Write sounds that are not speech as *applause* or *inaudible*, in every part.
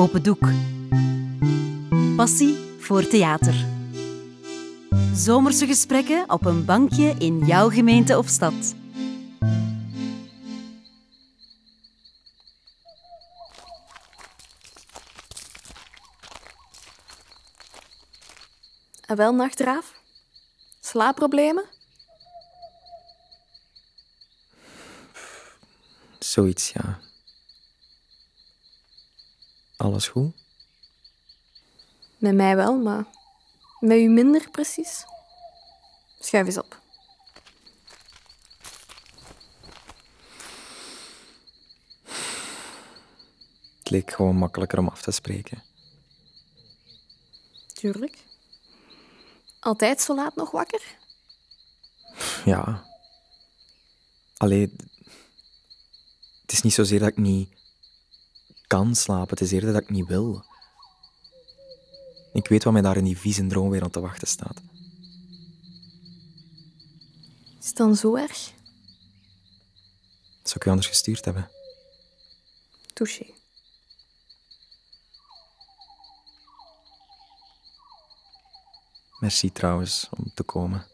Open Doek. Passie voor theater. Zomerse gesprekken op een bankje in jouw gemeente of stad. En wel, nachtraaf? Slaapproblemen? Zoiets, ja. Alles goed? Met mij wel, maar met u minder precies. Schuif eens op. Het leek gewoon makkelijker om af te spreken. Tuurlijk. Altijd zo laat nog wakker? Ja. Allee, het is niet zozeer dat ik niet kan slapen, het is eerder dat ik niet wil. Ik weet wat mij daar in die vieze droomwereld te wachten staat. Is het dan zo erg? Zou ik je anders gestuurd hebben? Touché. Merci trouwens om te komen.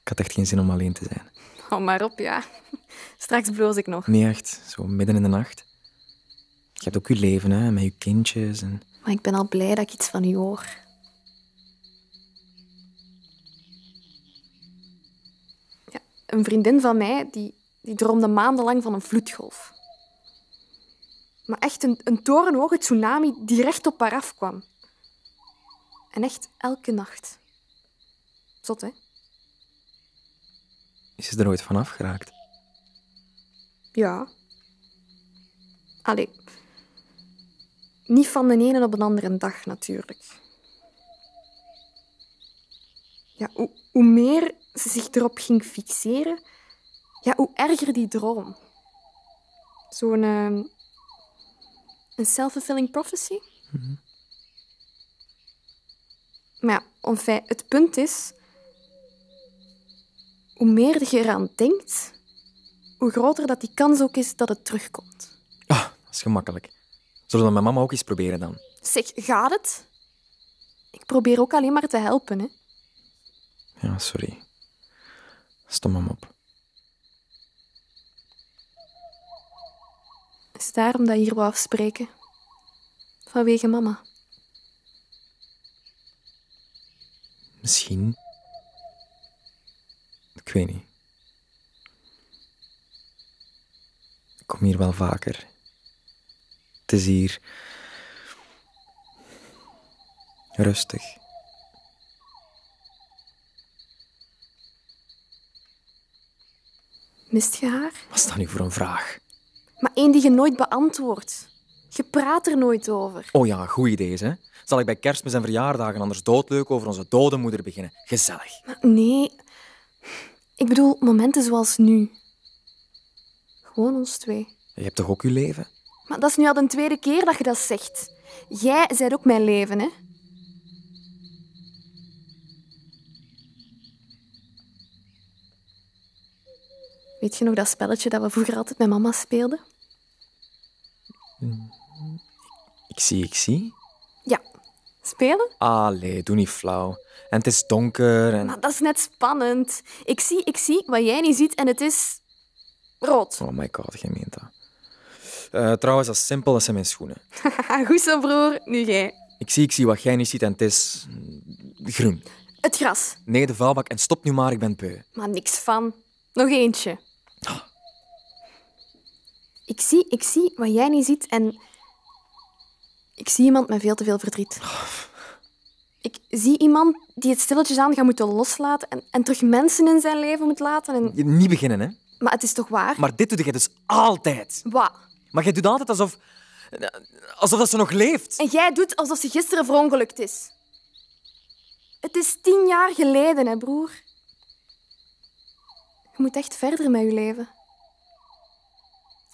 Ik had echt geen zin om alleen te zijn. Hou maar op, ja. Straks bloos ik nog. Nee, echt. Zo midden in de nacht. Hebt ook je leven, hè, met je kindjes en... Maar ik ben al blij dat ik iets van u hoor. Ja, een vriendin van mij die, die droomde maandenlang van een vloedgolf. Maar echt een, een torenhoge tsunami die recht op haar afkwam. En echt elke nacht. Zot, hè? Is ze er ooit vanaf geraakt? Ja. Allee. Niet van de ene op een andere dag, natuurlijk. Ja, hoe, hoe meer ze zich erop ging fixeren, ja, hoe erger die droom. Zo'n... ehm, een self-fulfilling prophecy. Maar ja, enfin, het punt is... Hoe meer je eraan denkt, hoe groter dat die kans ook is dat het terugkomt. Ah, dat is gemakkelijk. Zullen we dat met mama ook eens proberen dan? Zeg, gaat het? Ik probeer ook alleen maar te helpen, hè. Ja, sorry. Stom hem op. Is het daarom dat je hier wou afspreken? Vanwege mama. Misschien. Ik weet niet. Ik kom hier wel vaker. Het is hier. rustig. Mist je haar? Wat is dat nu voor een vraag? Maar één die je nooit beantwoordt. Je praat er nooit over. Oh ja, goed idee, hè? Zal ik bij kerstmis en verjaardagen anders doodleuk over onze dode moeder beginnen? Gezellig. Maar nee. Ik bedoel, momenten zoals nu. Gewoon ons twee. Je hebt toch ook je leven? Maar dat is nu al de tweede keer dat je dat zegt. Jij bent ook mijn leven, hè? Weet je nog dat spelletje dat we vroeger altijd met mama speelden? Ik zie, ik zie. Ja. Spelen? Allee, doe niet flauw. En het is donker en... Maar dat is net spannend. Ik zie, ik zie wat jij niet ziet en het is rood. Oh my god, jij meent dat. Eh, trouwens, dat is simpel, dat zijn mijn schoenen. *laughs* Goed zo, broer. Nu jij. Ik zie, ik zie wat jij niet ziet en het is... mm, groen. Het gras. Nee, de vuilbak en stop nu maar, ik ben beu. Maar niks van. Nog eentje. Ik zie, ik zie wat jij niet ziet en... Ik zie iemand met veel te veel verdriet. Ik zie iemand die het stilletjes aan gaat moeten loslaten en, en terug mensen in zijn leven moet laten. En... Niet beginnen, hè. Maar het is toch waar? Maar dit doe je dus altijd. Wat? Maar jij doet altijd alsof... Alsof dat ze nog leeft. En jij doet alsof ze gisteren verongelukt is. Het is tien jaar geleden, hè, broer. Je moet echt verder met je leven.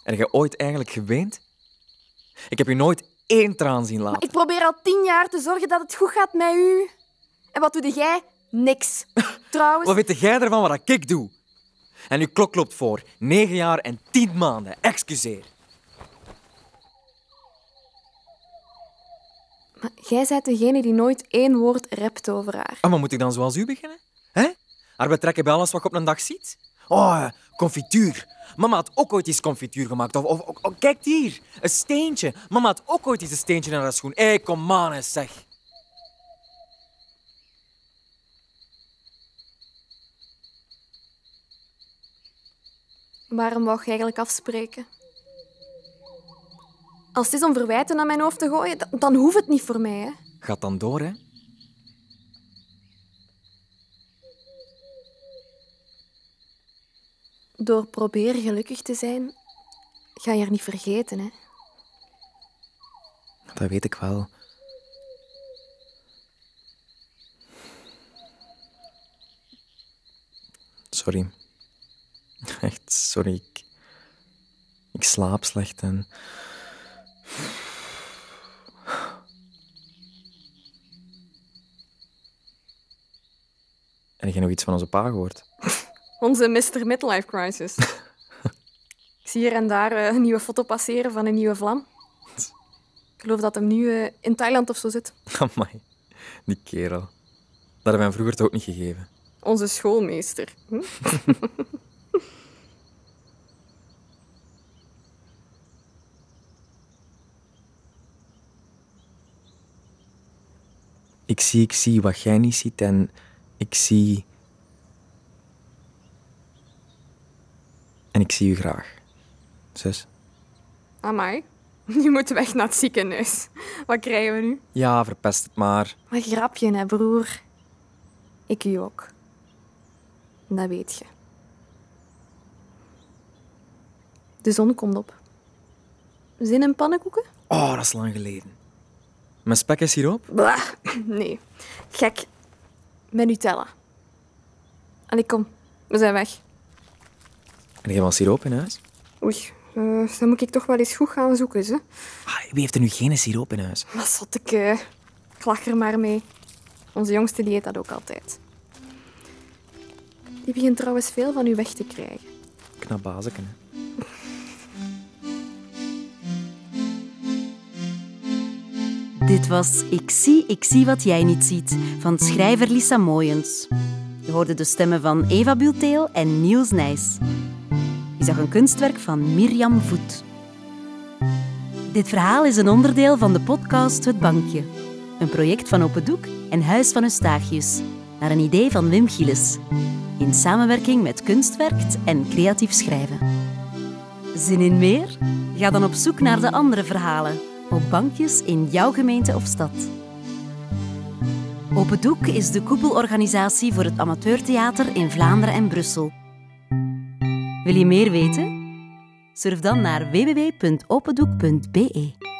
Heb je ooit eigenlijk geweend? Ik heb je nooit één traan zien laten. Ik probeer al tien jaar te zorgen dat het goed gaat met u. En wat doe jij? Niks. *laughs* Trouwens, Wat weet jij ervan wat ik doe? En uw klok loopt voor. Negen jaar en tien maanden. Excuseer. Maar jij bent degene die nooit één woord rept over haar. Ah, maar moet ik dan zoals u beginnen? Hè? Haar betrekken bij alles wat je op een dag ziet? Oh, confituur. Mama had ook ooit eens confituur gemaakt. Of, of, of- oh, kijk hier, een steentje. Mama had ook ooit eens een steentje naar haar schoen. Hé, hey, kom aan eens, zeg. Waarom wou je eigenlijk afspreken? Als het is om verwijten naar mijn hoofd te gooien, dan, dan hoeft het niet voor mij. Hè? Gaat dan door, hè? Door proberen gelukkig te zijn, ga je er niet vergeten. Hè? Dat weet ik wel. Sorry. *laughs* Echt, sorry. Ik, ik slaap slecht en... Heb jij nog iets van onze pa gehoord? Onze Mr. Midlife Crisis. Ik zie hier en daar eh, een nieuwe foto passeren van een nieuwe vlam. Ik geloof dat hem nu eh, in Thailand of zo zit. Amai, die kerel. Dat hebben wij hem vroeger toch ook niet gegeven. Onze schoolmeester. Hm? *laughs* Ik zie, ik zie wat jij niet ziet en ik zie... En ik zie u graag. Zus. Amai. *laughs* Nu moeten we echt naar het ziekenhuis. Wat krijgen we nu? Ja, verpest het maar. Wat grapje, hè, broer. Ik u ook. Dat weet je. De zon komt op. Zin in pannenkoeken? Oh, dat is lang geleden. Mijn spek is hierop? Blah. Nee. Gek. Met Nutella. Allee, kom. We zijn weg. En jij was siroop in huis? Oei, eh, dan moet ik toch wel eens goed gaan zoeken, ze. Ah, wie heeft er nu geen siroop in huis? Wat zat ik... eh, ik lach er maar mee. Onze jongste die eet dat ook altijd. Die begint trouwens veel van u weg te krijgen. Knap bazeken, hè. Dit was Ik zie, ik zie wat jij niet ziet van schrijver Lisa Mooyens. Je hoorde de stemmen van Eva Bulteel en Niels Nijs. Je zag een kunstwerk van Mirjam Voet. Dit verhaal is een onderdeel van de podcast Het Bankje. Een project van Open Doek en Huis van Eustachius. Naar een idee van Wim Gilles. In samenwerking met Kunstwerkt en Creatief Schrijven. Zin in meer? Ga dan op zoek naar de andere verhalen bankjes in jouw gemeente of stad. Open Doek is de koepelorganisatie voor het amateurtheater in Vlaanderen en Brussel. Wil je meer weten? Surf dan naar www.opendoek.be.